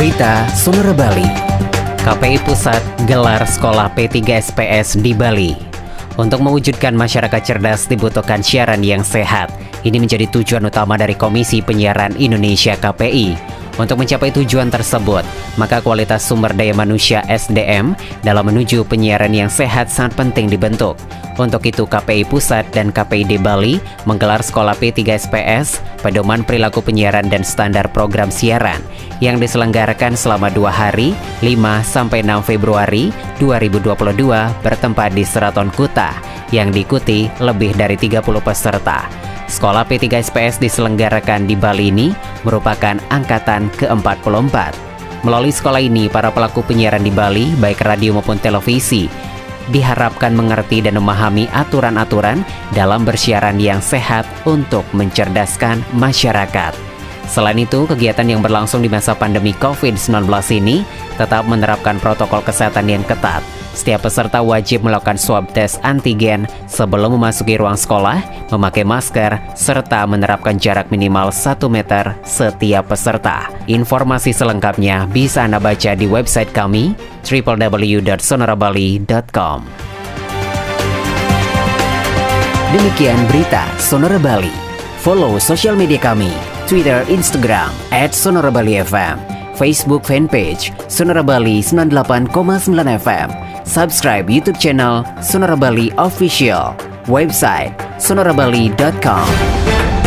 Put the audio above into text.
Berita Sonora Bali. KPI Pusat gelar sekolah P3 SPS di Bali. Untuk mewujudkan masyarakat cerdas dibutuhkan siaran yang sehat. Ini menjadi tujuan utama dari Komisi Penyiaran Indonesia KPI. Untuk mencapai tujuan tersebut, maka kualitas sumber daya manusia SDM dalam menuju penyiaran yang sehat sangat penting dibentuk. Untuk itu KPI Pusat dan KPID Bali menggelar Sekolah P3SPS Pedoman Perilaku Penyiaran dan Standar Program Siaran yang diselenggarakan selama dua hari 5-6 Februari 2022 bertempat di Seraton Kuta yang diikuti lebih dari 30 peserta. Sekolah P3SPS diselenggarakan di Bali ini merupakan angkatan ke-44. Melalui sekolah ini, para pelaku penyiaran di Bali, baik radio maupun televisi, diharapkan mengerti dan memahami aturan-aturan dalam bersiaran yang sehat untuk mencerdaskan masyarakat. Selain itu, kegiatan yang berlangsung di masa pandemi COVID-19 ini tetap menerapkan protokol kesehatan yang ketat. Setiap peserta wajib melakukan swab tes antigen sebelum memasuki ruang sekolah, memakai masker, serta menerapkan jarak minimal 1 meter setiap peserta. Informasi selengkapnya bisa Anda baca di website kami www.sonorabali.com. Demikian berita Sonora Bali. Follow sosial media kami, Twitter, Instagram, at Sonora Bali FM, Facebook fanpage Sonora Bali 98,9 FM, subscribe YouTube channel Sonora Bali Official, website sonorabali.com.